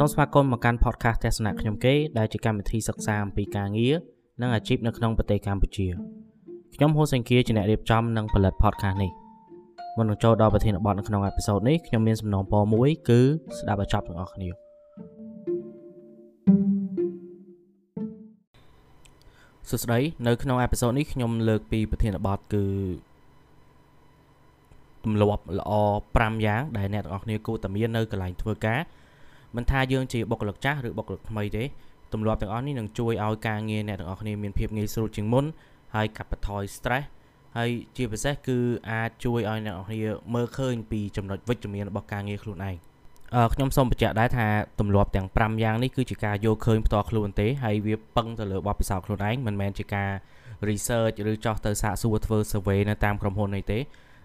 សូមស្វាគមន៍មកកាន់ podcast ទស្សនៈខ្ញុំគេដែលជាកម្មវិធីសិក្សាអំពីការងារនិងអាជីពនៅក្នុងប្រទេសកម្ពុជាខ្ញុំហូសេងគៀជាអ្នករៀបចំនិងផលិត podcast នេះមុននឹងចូលដល់ប្រធានបទនៅក្នុងអេពីសូតនេះខ្ញុំមានសំណងពរមួយគឺស្ដាប់ឲ្យចប់ទាំងអស់គ្នាសួស្តីនៅក្នុងអេពីសូតនេះខ្ញុំលើកពីប្រធានបទគឺទម្លាប់ល្អ5យ៉ាងដែលអ្នកទាំងអស់គ្នាគួរតែមាននៅកន្លែងធ្វើការ មិនថាយើងជាបុគ្គលិកចាស់ឬបុគ្គលិកថ្មីទេទម្លាប់ទាំងអស់នេះនឹងជួយឲ្យការងារអ្នកទាំងអស់គ្នាមានភាពងាយស្រួលជាងមុនហើយកាត់បន្ថយ stress ហើយជាពិសេសគឺអាចជួយឲ្យអ្នកនរគ្នាមើលឃើញពីចំណុចវិជ្ជមានរបស់ការងារខ្លួនឯងអឺខ្ញុំសូមបញ្ជាក់ដែរថាទម្លាប់ទាំង5យ៉ាងនេះគឺជាការយកឃើញផ្ទាល់ខ្លួនទេហើយវាពឹងទៅលើបទពិសោធន៍ខ្លួនឯងមិនមែនជាការ research ឬចោះទៅសាកសួរធ្វើ survey នៅតាមក្រុមហ៊ុននេះទេ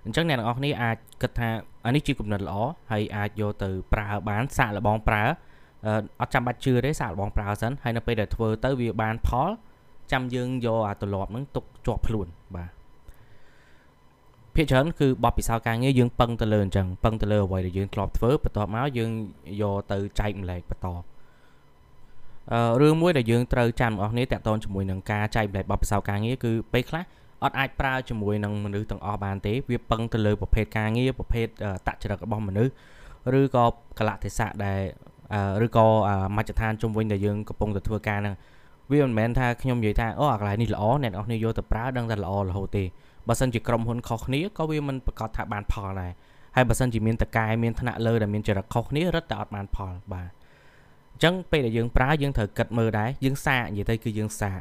អញ្ចឹងអ្នកទាំងអស់គ្នាអាចគិតថា អានេះជាគំនិតល្អហើយអាចយកទៅប្រើបានសាកល្បងប្រើអត់ចាំបាច់ជឿទេសាកល្បងប្រើសិនហើយនៅពេលដែលធ្វើទៅវាបានផលចាំយើងយកអាទម្លាប់ហ្នឹងទុកជាប់ខ្លួនបាទភាគច្រើនគឺបបពិសោធន៍ការងារយើងពឹងទៅលើអញ្ចឹងពឹងទៅលើអ្វីដែលយើងធ្លាប់ធ្វើបន្ទាប់មកយើងយកទៅចែកម្លែកបន្តអឺរឿងមួយដែលយើងត្រូវចាំអស់នេះតកតងជាមួយនឹងការចែកម្លែកបបពិសោធន៍ការងារគឺពេលខ្លះ អត់អាចប្រើជាមួយនឹងមនុស្សទាំងអស់បានទេវាពឹងទៅលើប្រភេទការងារប្រភេទតចរិតរបស់មនុស្សឬក៏កលៈទេសៈដែលឬក៏មជ្ឈដ្ឋានជុំវិញដែលយើងកំពុងតែធ្វើការហ្នឹងវាមិនមែនថាខ្ញុំនិយាយថាអូអាកន្លែងនេះល្អអ្នកនរគ្នាយកទៅប្រើដឹងតែល្អរហូតទេបើសិនជាក្រុមហ៊ុនខុសគ្នាក៏វាមិនប្រកាសថាបានផលដែរហើយបើសិនជាមានតកែមានថ្នាក់លើដែលមានចរិតខុសគ្នារឹតតែអត់បានផលបាទអញ្ចឹងពេលដែលយើងប្រើយើងត្រូវគិតមើលដែរយើងសាកនិយាយទៅគឺយើងសាក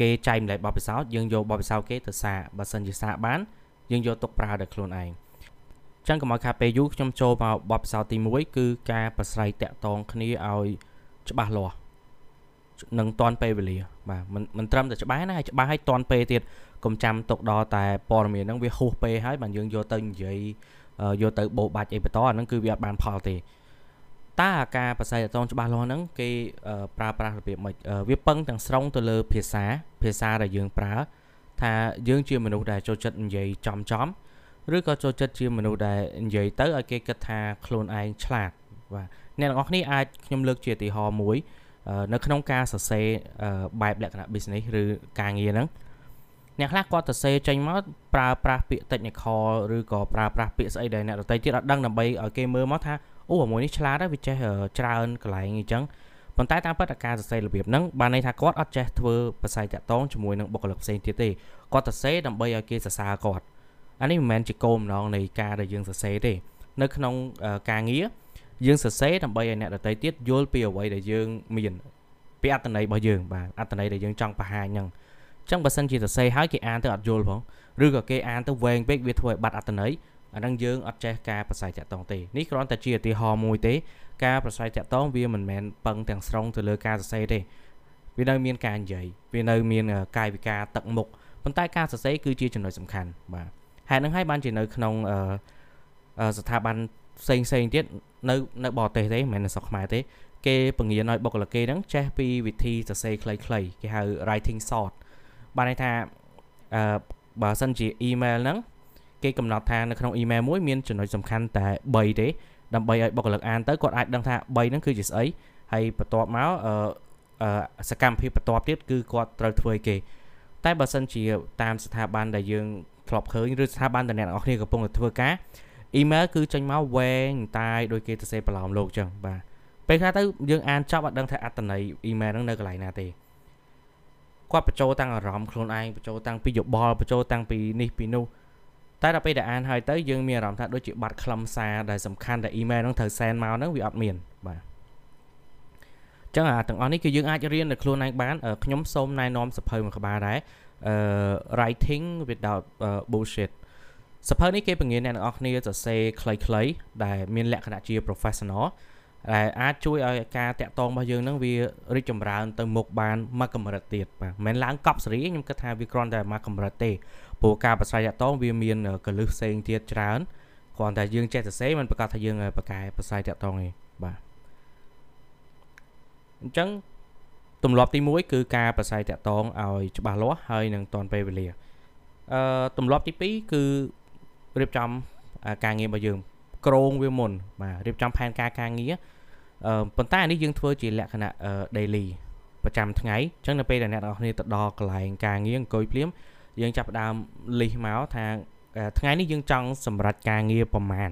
គេចែកម្លែកបបិសោតយើងយកបបិសោតគេទៅសាកបើសិនជាសាកបានយើងយកទុកប្រើដល់ខ្លួនឯងចឹងកុំឲ្យខាតពេលយូរខ្ញុំចូលមកបបពិសោធន៍ទី1គឺការប្រស្រ័យតាក់ទងគ្នាឲ្យច្បាស់លាស់នឹងតន់ពេលវេលាបាទមិនមិនត្រឹមតែច្បាស់ណាហើយច្បាស់ឲ្យតន់ពេលទៀតកុំចាំទុកដល់តែព័ត៌មានហ្នឹងវាហួសពេលហើយបានយើងយកទៅនិយាយយកទៅបោបាច់អីបន្តអាហ្នឹងគឺវាអត់បានផលទេ តើអាការប្រស័យតងច្បាស់លាស់ហ្នឹងគេប្រើប្រាស់របៀបម៉េចវាពឹងទាំងស្រុងទៅលើភាសាភាសាដែលយើងប្រើ ថាយើងជាមនុស្សដែលចូលចិត្តនិយាយចំចំឬក៏ចូលចិត្តជាមនុស្សដែលនិយាយទៅឲ្យគេគិតថាខ្លួនឯងឆ្លាតបាទអ្នកទាំងអស់គ្នាអាចខ្ញុំលើកជាឧទាហរណ៍មួយនៅក្នុងការសរសេរបែបលក្ខណៈ business ឬការងារហ្នឹងអ្នកខ្លះគាត់សរសេរចេញមកប្រើប្រាស់ពាក្យ technical ឬក៏ប្រើប្រាស់ពាក្យស្អីដែលអ្នកដទៃទៀតអត់ដឹងដើម្បីឲ្យគេមើលមកថា អូអាមួយនេះឆ្លាតហើយវាចេះច្រើនកន្លែងអញ្ចឹងប៉ុន្តែតាមពិតអាការសរសេររបៀបហ្នឹងបានន័យថាគាត់អត់ចេះធ្វើបផ្សាយតាក់ទងជាមួយនឹងបុគ្គលិកផ្សេងទៀតទេគាត់សរសេរដើម្បីឲ្យគេសរសើរគាត់អានេះមិនមែនជាគោលបំណងនៃការដែលយើងសរសេរទេនៅក្នុងការងារយើងសរសេរដើម្បីឲ្យអ្នកដទៃទៀតយល់ពីអ្វីដែលយើងមានពីអត្តន័យរបស់យើងបាទអត្តន័យដែលយើងចង់បង្ហាញហ្នឹងអញ្ចឹងបើសិនជាសរសេរហើយគេអានទៅអត់យល់ផងឬក៏គេអានទៅវែងពេកវាធ្វើឲ្យបាត់អត្តន័យ អាហ្នឹងយើងអត់ចេះការប្រស័យតាក់តងទេនេះគ្រាន់តែជាឧទាហរណ៍មួយទេការប្រស័យតាក់តងវាមិនមែនពឹងទាំងស្រុងទៅលើការសរសេរទេវានៅមានការនិយាយវានៅមានកាយវិការទឹកមុខប៉ុន្តែការសរសេរគឺជាចំណុចសំខាន់បាទហេតុហ្នឹងហើយបានជានៅក្នុងស្ថាប័នផ្សេងផ្សេងទៀតនៅនៅបរទេសទេមិនមែននៅស្រុកខ្មែរទេ គេពង្រៀនឲ្យបុគ្គលិកគេហ្នឹងចេះពីវិធីសរសេរខ្លីៗគេហៅ writing short បានន័យថាអឺបើសិនជា email ហ្នឹង គេកំណត់ថានៅក្នុង email មួយមានចំណុចសំខាន់តែ3ទេដើម្បីឲ្យបុគ្គលិកអានទៅគាត់អាចដឹងថា3ហ្នឹងគឺជាស្អីហើយបន្ទាប់មកអឺសកម្មភាពបន្ទាប់ទៀតគឺគាត់ត្រូវធ្វើឲ្យគេ តែបើសិនជាតាមស្ថាប័នដែលយើងធ្លាប់ឃើញឬស្ថាប័នដែលអ្នកនរគ្នាកំពុងតែធ្វើការអ៊ីមែលគឺចេញមកវែងតាយដោយគេទៅសេប្រឡោមលោកចឹងបាទពេលខ្លះទៅយើងអានចប់អត់ដឹងថាអត្តន័យអ៊ីមែលហ្នឹងនៅកន្លែងណាទេគាត់បញ្ចូលតាំងអារម្មណ៍ខ្លួនឯងបញ្ចូលតាំងពីយោបល់បញ្ចូលតាំងពីនេះពីនោះ តែដល់ពេលដែលអានហើយទៅយើងមានអារម្មណ៍ថាដូចជាបាត់ខ្លឹមសារដែលសំខាន់ដែលអ៊ីមែលហ្នឹងត្រូវសែនមកហ្នឹងវាអត់មានបាទចឹងអាទាំងអស់នេះគឺយើងអាចរៀននៅខ្លួនឯងបានខ្ញុំសូមណែនាំសភៅមួយក្បាលដែរ writing without uh, bullshit សភៅនេះគេបង្រៀនអ្នកទាំងអស់គ្នាសរសេរខ្លីៗដែលមានលក្ខណៈជា professional ដែលអាចជួយឲ្យការតាក់ទងរបស់យើងនឹងវារីកចម្រើនទៅមុខបានមួយកម្រិតទៀតបាទមិនមែនឡើងកប់សេរីខ្ញុំគិតថាវាគ្រាន់តែមួយកម្រិតទេ ព្រោះការប្រស្រ័យតាក់ទងវាមានកលឹះផ្សេងទៀតច្រើនគ្រាន់តែយើងចេះសរសេរមិនប្រកាសថាយើងប្រកែប្រស្រ័យតាក់ទងទេបាទអញ្ចឹងទម្លាប់ទី1គឺការប្រស័យតាក់តងឲ្យច្បាស់លាស់ហើយនឹងតាន់ពេលវេលាអឺទម្លាប់ទី2គឺរៀបចំការងាររបស់យើងក្រងវាមុនបាទរៀបចំផែនការការងារអឺប៉ុន្តែអានេះយើងធ្វើជាលក្ខណៈ daily ប្រចាំថ្ងៃអញ្ចឹងនៅពេលដែលអ្នកនរគ្នាទៅដល់កន្លែងការងារអង្គុយភ្លាម យើងចាប់ផ្ដើមលិះមកថាថ្ងៃនេះយើងចង់សម្រេចការងារប្រមាណ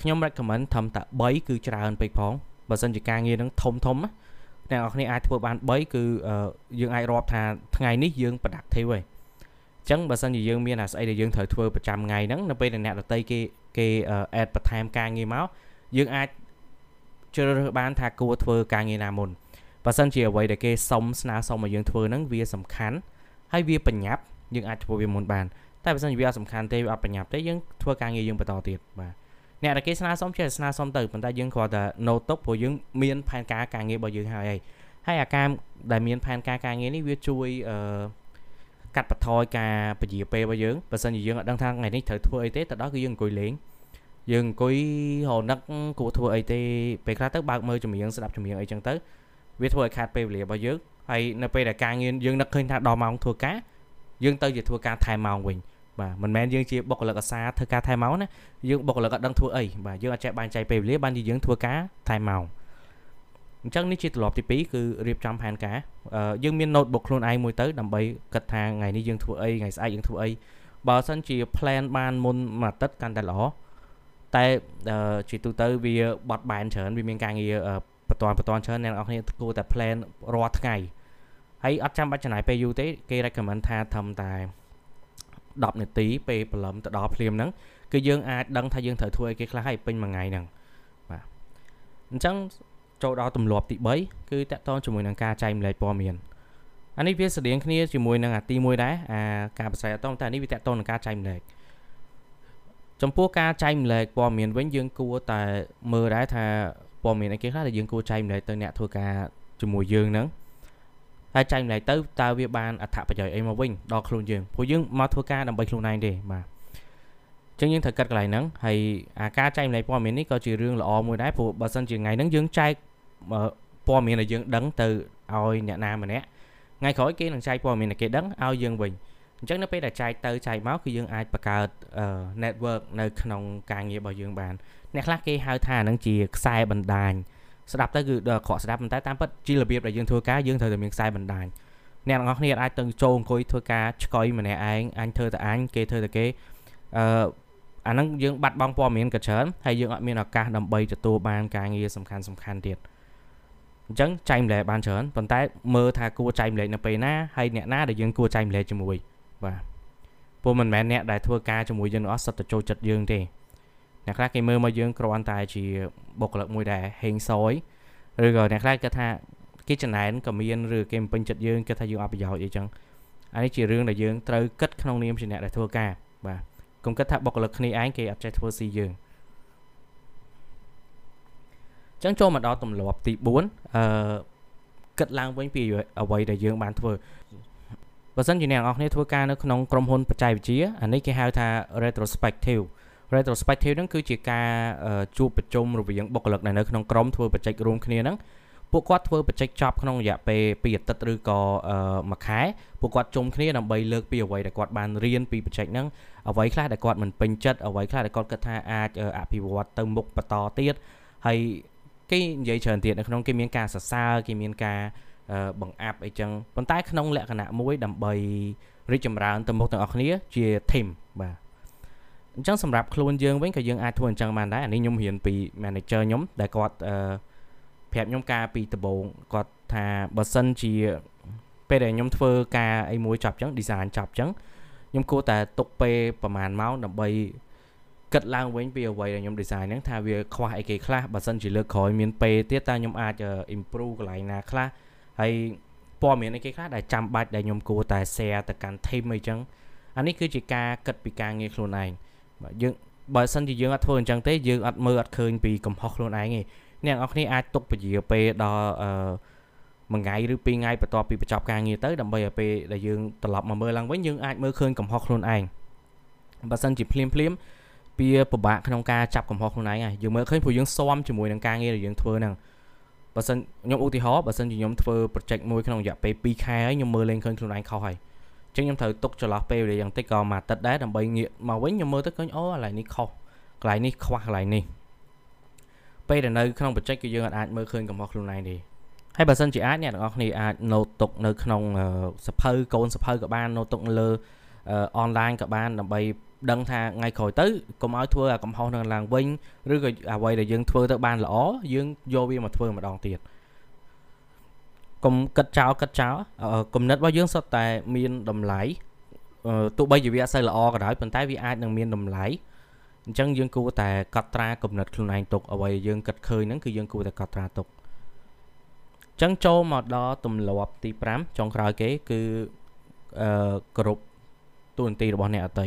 ខ្ញុំ recommend ត្រឹមតែ3គឺច្រើនពេកផងបើសិនជាការងារនឹងធំធំអ្នកនរគ្នាអាចធ្វើបាន3គឺយើងអាចរាប់ថាថ្ងៃនេះយើង productive ហើយអញ្ចឹងបើសិនជាយើងមានអាស្អីដែលយើងត្រូវធ្វើប្រចាំថ្ងៃហ្នឹងនៅពេលដែលអ្នកដតីគេគេ add បន្ថែមការងារមកយើងអាចជ្រើសរើសបានថាគួរធ្វើការងារណាមុនបើសិនជាអ្វីដែលគេសុំស្នើសុំឲ្យយើងធ្វើហ្នឹងវាសំខាន់ ហើយវាបញ្ញាប់យើងអាចធ្វើវាមុនបានតែបើសិនជាវាអត់សំខាន់ទេវាអត់បញ្ញាប់ទេយើងធ្វើការងារយើងបន្តទៀតបាទអ្នកដែលគេស្នើសុំចេះស្នើសុំទៅប៉ុន្តែយើងគ្រាន់តែ note ទុកព្រោះយើងមានផែនការការងាររបស់យើងហើយហើយអាការដែលមានផែនការការងារនេះវាជួយអឺកាត់បន្ថយការពជាពេលរបស់យើងបើសិនជាយើងអត់ដឹងថាថ្ងៃនេះត្រូវធ្វើអីទេទៅដល់គឺយើងអង្គុយលេងយើងអង្គុយរនឹកគួរធ្វើអីទេពេលខ្លះទៅបើកមើលចម្រៀងស្ដាប់ចម្រៀងអីចឹងទៅវាធ្វើឲ្យខាតពេលវេលារបស់យើង ហើយនៅពេលដែលការងារយើងនឹកឃើញថាដល់ម៉ោងធ្វើការយើងទៅជាធ្វើការថែមម៉ោងវិញបាទមិនមែនយើងជាបុគ្គលិកអាសាធ្វើការថែមម៉ោងណាយើងបុគ្គលិកអត់ដឹងធ្វើអីបាទយើងអត់ចេះបែងចែកពេលវេលាបានជាយើងធ្វើការថែមម៉ោងអញ្ចឹងនេះជាទម្លាប់ទី2គឺរៀបចំផែនការយើងមាន notebook ខ្លួនឯងមួយទៅដើម្បីគិតថាថ្ងៃនេះយើងធ្វើអីថ្ងៃស្អែកយើងធ្វើអីបើសិនជា plan បានមុនមួយអាទិត្យកាន់តែល្អតែជាទូទៅវាបត់បែនច្រើនវាមានការងារ បន្ទាន់បន្ទាន់ច្រើនអ្នកនរគ្នាគួរតែ plan រាល់ថ្ងៃហើយអត់ចាំបាច់ចំណាយពេលយូរទេគេ recommend ថាត្រឹមតែ10នាទីពេលព្រលឹមទៅដល់ភ្លាមហ្នឹងគឺយើងអាចដឹងថាយើងត្រូវធ្វើអីគេខ្លះហើយពេញមួយថ្ងៃហ្នឹងបាទអញ្ចឹងចូលដល់ទម្លាប់ទី3គឺតកតងជាមួយនឹងការចែកម្លែកព័ត៌មានអានេះវាស្តៀងគ្នាជាមួយនឹងអាទី1ដែរអាការប្រស័យអត់តតែនេះវាតកតងនឹងការចែកម្លែកចំពោះការចែកម្លែកព័ត៌មានវិញយើងគួរតែមើលដែរថា ព័ត៌មានអីគេខ្លះដែលយើងគួរចែកម្លែកទៅអ្នកធ្វើការជាមួយយើងហ្នឹងហើយចែកម្លែកទៅតើវាបានអត្ថប្រយោជន៍អីមកវិញដល់ខ្លួនយើងព្រោះយើងមកធ្វើការដើម្បីខ្លួនឯងទេបាទអញ្ចឹងយើងត្រូវកាត់កន្លែងហ្នឹងហើយអាការចែកម្លែកព័ត៌មាននេះក៏ជារឿងល្អមួយដែរព្រោះបើសិនជាថ្ងៃហ្នឹងយើងចែកព័ត៌មានដែលយើងដឹងទៅឲ្យអ្នកណាម្នាក់ថ្ងៃក្រោយគេនឹងចែកព័ត៌មានដែលគេដឹងឲ្យយើងវិញអញ្ចឹងនៅពេលដែលចែកទៅចែកមកគឺយើងអាចបង្កើត network នៅក្នុងការងាររបស់យើងបាន អ្នកខ្លះគេហៅថាហ្នឹងជាខ្សែបណ្ដាញស្ដាប់ទៅគឺក្រក់ស្ដាប់ប៉ុន្តែតាមពិតជារបៀបដែលយើងធ្វើការយើងត្រូវតែមានខ្សែបណ្ដាញអ្នកទាំងអស់គ្នាអាចទៅចូលអង្គុយធ្វើការឆ្កុយម្នាក់ឯងអញធ្វើតែអញគេធ្វើតែគេអឺអាហ្នឹងយើងបាត់បង់ព័ត៌មានក៏ច្រើនហើយយើងអត់មានឱកាសដើម្បីទទួលបានការងារសំខាន់សំខាន់ទៀតអញ្ចឹងចែកម្លែកបានច្រើនប៉ុន្តែមើលថាគួរចែកម្លែកនៅពេលណាហើយអ្នកណាដែលយើងគួរចែកម្លែកជាមួយបាទព្រោះមិនមែនអ្នកដែលធ្វើការជាមួយយើងអស់សុទ្ធតែចូលចិត្តយើងទេ អ្នកខ្លះគេមើលមកយើងគ្រាន់តែជាបុគ្គលិកមួយដែលហេងសយឬក៏អ្នកខ្លះគាត់ថាគេចំណែនក៏មានឬគេមិនពេញចិត្តយើងគាត់ថាយើងអត់ប្រយោជន៍អីចឹងអានេះជារឿងដែលយើងត្រូវគិតក្នុងនាមជាអ្នកដែលធ្វើការបាទកុំគិតថាបុគ្គលិកគ្នាឯងគេអត់ចេះធ្វើស៊ីយើងចឹងចូលមកដល់ទម្លាប់ទី4អឺគិតឡើងវិញពីអ្វីដែលយើងបានធ្វើបើសិនជាអ្នកនរគ្នាធ្វើការនៅក្នុងក្រុមហ៊ុនបច្ចេកវិទ្យាអានេះគេហៅថា retrospective retrospective ហ្នឹងគឺជាការជួបប្រជុំរវាងបុគ្គលិកនៅក្នុងក្រុមធ្វើបច្ចេករួមគ្នាហ្នឹងពួកគាត់ធ្វើបច្ចេកចប់ក្នុងរយៈពេល2អាទិត្យឬក៏មួយខែពួកគាត់ជុំគ្នាដើម្បីលើកពីអ្វីដែលគាត់បានរៀនពីបច្ចេកហ្នឹងអ្វីខ្លះដែលគាត់មិនពេញចិត្តអ្វីខ្លះដែលគាត់គិតថាអាចអភិវឌ្ឍទៅមុខបន្តទៀតហើយគេនិយាយច្រើនទៀតនៅក្នុងគេមានការសរសើរគេមានការបង្អាប់អីចឹងប៉ុន្តែក្នុងលក្ខណៈមួយដើម្បីរីកចម្រើនទៅមុខទាំងអស់គ្នាជា team បាទ អញ្ចឹងសម្រាប់ខ្លួនយើងវិញក៏យើងអាចធ្វើអញ្ចឹងបានដែរអានេះខ្ញុំរៀនពី manager ខ្ញុំដែលគាត់អឺប្រាប់ខ្ញុំការពីដំបូងគាត់ថាបើសិនជាពេលដែលខ្ញុំធ្វើការអីមួយចប់អញ្ចឹង design ចប់អញ្ចឹងខ្ញុំគួរតែទុកពេលប្រហែលម៉ោងដើម្បីគិតឡើងវិញពីអ្វីដែលខ្ញុំ design ហ្នឹងថាវាខ្វះអីគេខ្លះបើសិនជាលើកក្រោយមានពេលទៀតតើខ្ញុំអាច improve កន្លែងណាខ្លះហើយព័ត៌មានអីគេខ្លះដែលចាំបាច់ដែលខ្ញុំគួរតែ share ទៅកាន់ team អីចឹងអានេះគឺជាការគិតពីការងារខ្លួនឯង បាទយើងបើសិនជាយើងអត់ធ្វើអញ្ចឹងទេយើងអត់មើលអត់ឃើញពីកំហុសខ្លួនឯងទេអ្នកនរគ្នាអាចទុកពជាពេលដល់អឺមួយថ្ងៃឬពីរថ្ងៃបន្ទាប់ពីបញ្ចប់ការងារទៅដើម្បីឲ្យពេលដែលយើងត្រឡប់មកមើលឡើងវិញយើងអាចមើលឃើញកំហុសខ្លួនឯងបើសិនជាភ្លាមភ្លាមវាពិបាកក្នុងការចាប់កំហុសខ្លួនឯងហើយយើងមើលឃើញព្រោះយើងស៊ាំជាមួយនឹងការងារដែលយើងធ្វើហ្នឹងបើសិនខ្ញុំឧទាហរណ៍បើសិនជាខ្ញុំធ្វើ project មួយក្នុងរយៈពេល2ខែហើយខ្ញុំមើលលេងឃើញខ្លួនឯងខុសហើយ ចឹងខ្ញុំត្រូវទុកចន្លោះពេលវេលាយ៉ាងតិចក៏មួយអាទិត្យដែរដើម្បីងាកមកវិញខ្ញុំមើលទៅឃើញអូកន្លែងនេះខុសកន្លែងនេះខ្វះកន្លែងនេះពេលដែលនៅក្នុងបច្ចេកគឺយើងអាចមើលឃើញកំហុសខ្លួនឯងទេហើយបើសិនជាអាចអ្នកទាំងអស់គ្នាអាចណូតទុកនៅក្នុងសភៅកូនសភៅក៏បានណូតទុកនៅលើអនឡាញក៏បានដើម្បីដឹងថាថ្ងៃក្រោយទៅកុំឲ្យធ្វើអាកំហុសនឹងឡើងវិញឬក៏អ្វីដែលយើងធ្វើទៅបានល្អយើងយកវាមកធ្វើម្ដងទៀត កុំគិតចោលគិតចោលគំនិតរបស់យើងសុទ្ធតែមានតម្លៃទោះបីជាវាអត់សូវល្អក៏ដោយប៉ុន្តែវាអាចនឹងមានតម្លៃអញ្ចឹងយើងគួរតែកត់ត្រាគំនិតខ្លួនឯងទុកអ្វីយើងគិតឃើញហ្នឹងគឺយើងគួរតែកត់ត្រាទុកអញ្ចឹងចូលមកដល់ទម្លាប់ទី5ចុងក្រោយគេគឺអឺគ្រប់ទូនទីរបស់អ្នកអតី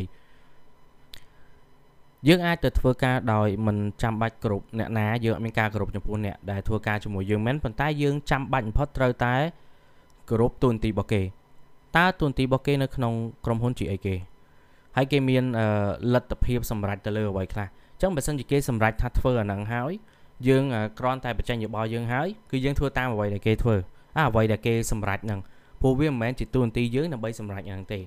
យើងអាចទៅធ្វើការដោយមិនចាំបាច់គ្រប់អ្នកណាយើងអត់មានការគ្រប់ចំពោះអ្នកដែលធ្វើការជាមួយយើងមែនប៉ុន្តែយើងចាំបាច់បំផុតត្រូវតែគ្រប់ទូនទីរបស់គេតើទូនទីរបស់គេនៅក្នុងក្រុមហ៊ុនជាអីគេហើយគេមានលទ្ធភាពសម្រេចទៅលើអ្វីខ្លះអញ្ចឹងបើសិនជាគេសម្រេចថាធ្វើអាហ្នឹងហើយយើងគ្រាន់តែបញ្ចេញយោបល់យើងហើយគឺយើងធ្វើតាមអ្វីដែលគេធ្វើអាអ្វីដែលគេសម្រេចហ្នឹងព្រោះវាមិនមែនជាទូនទីយើងដើម្បីសម្រេចហ្នឹងទេ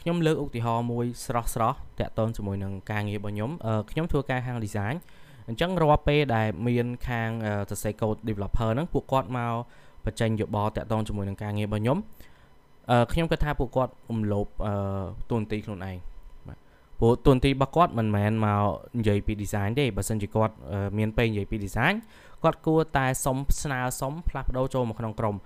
ខ្ញុំលើកឧទាហរណ៍មួយស្រស់ស្រស់តាក់ទងជាមួយនឹងការងាររបស់ខ្ញុំខ្ញុំធ្វើការហាង design អញ្ចឹងរាល់ពេលដែលមានខាងសរសេរ code developer ហ្នឹងពួកគាត់មកបញ្ចេញយោបល់តាក់ទងជាមួយនឹងការងាររបស់ខ្ញុំអឺខ្ញុំគិតថាពួកគាត់រំលោភអឺទូនទីខ្លួនឯងព្រោះទូនទីរបស់គាត់មិនមែនមកនិយាយពី design ទេបើសិនជាគាត់មានពេលនិយាយពី design គាត់គួរតែសុំស្នើសុំផ្លាស់ប្ដូរចូលមកក្នុងក្រុម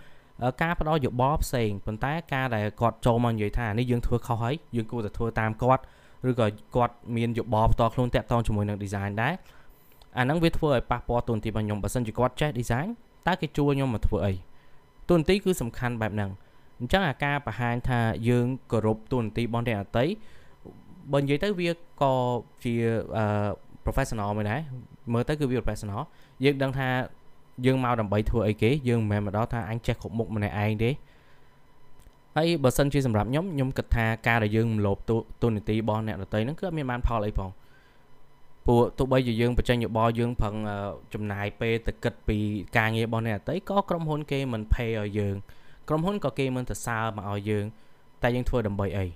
ការផ្ដល់យោបល់ផ្សេងប៉ុន្តែការដែលគាត់ចូលមកនិយាយថានេះយើងធ្វើខុសហើយយើងគួរតែធ្វើតាមគាត់ឬក៏គាត់មានយោបល់ផ្ទាល់ខ្លួនតាក់ទងជាមួយនឹង design ដែរអាហ្នឹងវាធ្វើឲ្យប៉ះពាល់ទូនទីរបស់ខ្ញុំបើសិនជាគាត់ចេះ design តើគេជួលខ្ញុំមកធ្វើអីទូនទីគឺសំខាន់បែបហ្នឹងអញ្ចឹងអាការបង្ហាញថាយើងគោរពទូនទីរបស់អ្នកអតីបើនិយាយទៅវាក៏ជា professional មួយដែរមើលទៅគឺវា professional យើងដឹងថា យើងមកដើម្បីធ្វើអីគេយើងមិនមែនមកដល់ថាអញចេះគ្រប់មុខម្នាក់ឯងទេហើយបើសិនជាសម្រាប់ខ្ញុំខ្ញុំគិតថាការដែលយើងមលោបទូនីតិរបស់អ្នកដតីហ្នឹងគឺអត់មានបានផលអីផងព្រោះទោះបីជាយើងបញ្ចេញយោបល់យើងប្រឹងចំណាយពេលទៅគិតពីការងាររបស់អ្នកដតីក៏ក្រុមហ៊ុនគេមិន pay ឲ្យយើងក្រុមហ៊ុនក៏គេមិនទៅសើមកឲ្យយើង តែយើងធ្វើដើម្បីអី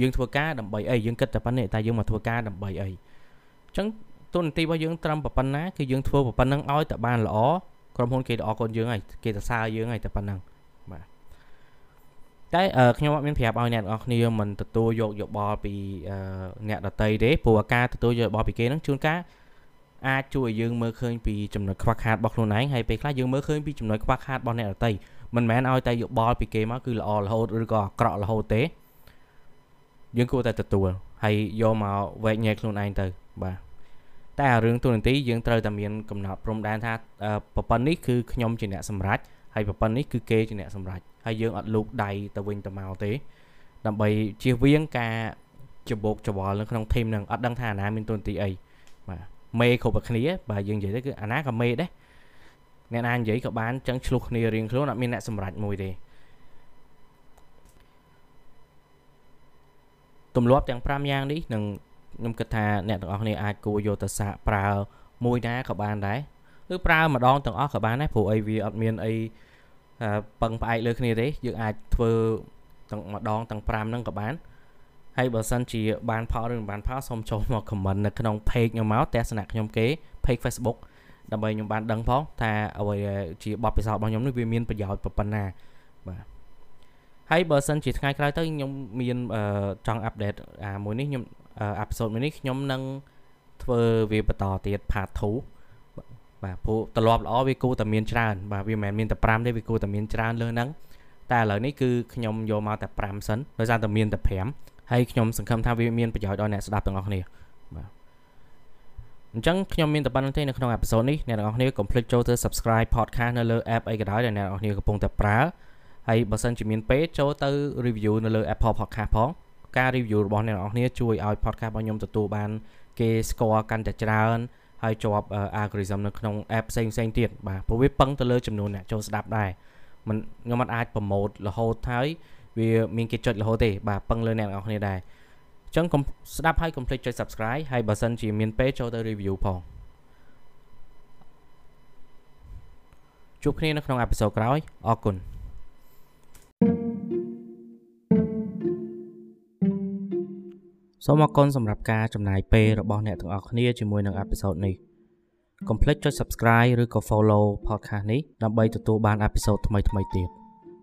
យើងធ្វើការដើម្បីអីយើងគិតតែប៉ុណ្្នេះតែយើងមកធ្វើការដើម្បីអីអញ្ចឹងទូននីតិរបស់យើងត្រឹមប៉ុណ្ណាគឺយើងធ្វើប៉ុណ្្នឹងឲ្យតែបានល្អ ក្រុមហ៊ុនគេអរគុណយើងហើយគេសរសើរយើងហើយតែប៉ុណ្ណឹងបាទតែខ្ញុំអត់មានប្រាប់ឲ្យអ្នកទាំងអស់គ្នាមិនទទួលយកយោបល់ពីអ្នកដតីទេព្រោះការទទួលយកយោបល់ពីគេហ្នឹងជួនកាលអាចជួយឲ្យយើងមើលឃើញពីចំណុចខ្វះខាតរបស់ខ្លួនឯងហើយពេលខ្លះយើងមើលឃើញពីចំណុចខ្វះខាតរបស់អ្នកដតីមិនមែនឲ្យតែយោបល់ពីគេមកគឺល្អរហូតឬក៏អាក្រក់រហូតទេយើងគួរតែទទួលហើយយកមកវែកញែកខ្លួនឯងទៅបាទ តែរឿងទូនន្ទីយើងត្រូវតែមានកំណត់ព្រំដែនថាប្រព័ន្ធនេះគឺខ្ញុំជាអ្នកសម្រេចហើយប្រព័ន្ធនេះគឺគេជាអ្នកសម្រេចហើយយើងអត់លូកដៃទៅវិញទៅមកទេ ដើម្បីជៀសវាងការច្បោកច្បល់នៅក្នុងធីមនឹងអត់ដឹងថាអាណាមានទូនទីអីបាទមេគ្រប់តែគ្នាបាទយើងនិយាយទៅគឺអាណាក៏មេដែរអ្នកណានិយាយក៏បានចឹងឆ្លោះគ្នារៀងខ្លួនអត់មានអ្នកសម្រេចមួយទេទម្លាប់ទាំង5យ៉ាងនេះនឹង ខ្ញុំគិតថាអ្នកទាំងអស់គ្នាអាចគួរយកទៅសាកប្រើមួយណាក៏បានដែរឬប្រើម្ដងទាំងអស់ក៏បានដែរព្រោះអីវាអត់មានអីពឹងផ្អែកលើគ្នាទេយើងអាចធ្វើទាំងម្ដងទាំង5ហ្នឹងក៏បានហើយបើសិនជាបានផលឬមិនបានផលសូមចូលមក comment នៅក្នុង page ខ្ញុំមកទស្សនៈខ្ញុំគេ page Facebook ដើម្បីខ្ញុំបានដឹងផងថាអ្វីជាបទពិសោធន៍របស់ខ្ញុំនេះវាមានប្រយោជន៍ប៉ុណ្ណាបាទហើយបើសិនជាថ្ងៃក្រោយទៅខ្ញុំមានចង់អាប់ដេតអាមួយនេះខ្ញុំ អេពីសូតមួយនេះខ្ញុំនឹងធ្វើវាបន្តទៀត part 2បាទព្រោះត្រឡប់ល្អវាគួរតែមានច្រើន បាទវាមិនមែនមានតែ5ទេវាគួរតែមានច្រើនលើហ្នឹងតែឥឡូវនេះគឺខ្ញុំយកមកតែ5សិនដោយសារតែមានតែ5ហើយខ្ញុំសង្ឃឹមថាវាមានប្រយោជន៍ដល់អ្នកស្ដាប់ទាំងអស់គ្នាបាទអញ្ចឹងខ្ញុំមានតែប៉ុណ្្នឹងទេនៅក្នុងអេពីសូតនេះអ្នកទាំងអស់គ្នាកុំភ្លេចចូលទៅ subscribe podcast នៅលើ app អីក៏ដោយដែលអ្នកទាំងអស់គ្នាកំពុងតែប្រើហើយបើសិនជាមានពេលចូលទៅ review នៅលើ Apple Podcast ផង ការ review របស់អ្នកនរគ្នាជួយឲ្យ podcast របស់ខ្ញុំទទួលបាន គេស្គាល់កាន់តែច្រើនហើយជាប់ algorithm នៅក្នុង app ផ្សេងផ្សេងទៀតបាទព្រោះវាពឹងទៅលើចំនួនអ្នកចូលស្ដាប់ដែរมันខ្ញុំមិនអាចប្រម៉ូតរហូតហើយវាមានគេចុចរហូតទេបាទពឹងលើអ្នកនរគ្នាដែរអញ្ចឹងកុំស្ដាប់ហើយកុំភ្លេចចុច subscribe ហើយបើសិនជាមានពេលចូលទៅ review ផងជួបគ្នានៅក្នុងអេពីសូតក្រោយអរគុណ សូមអរគុណសម្រាប់ការចំណាយពេលរបស់អ្នកទាំងអស់គ្នាជាមួយនឹងអេពីសូតនេះកុំភ្លេចចុច Subscribe ឬក៏ Follow podcast នេះដើម្បីទទួលបានអេពីសូតថ្មីៗទៀត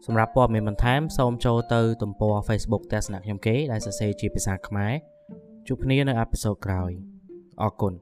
សម្រាប់ព័ត៌មានបន្ថែមសូមចូលទៅទំព័រ Facebook ទស្សនៈខ្ញុំគេដែលសរសេរជាភាសាខ្មែរជួបគ្នានៅអេពីសូតក្រោយអរគុណ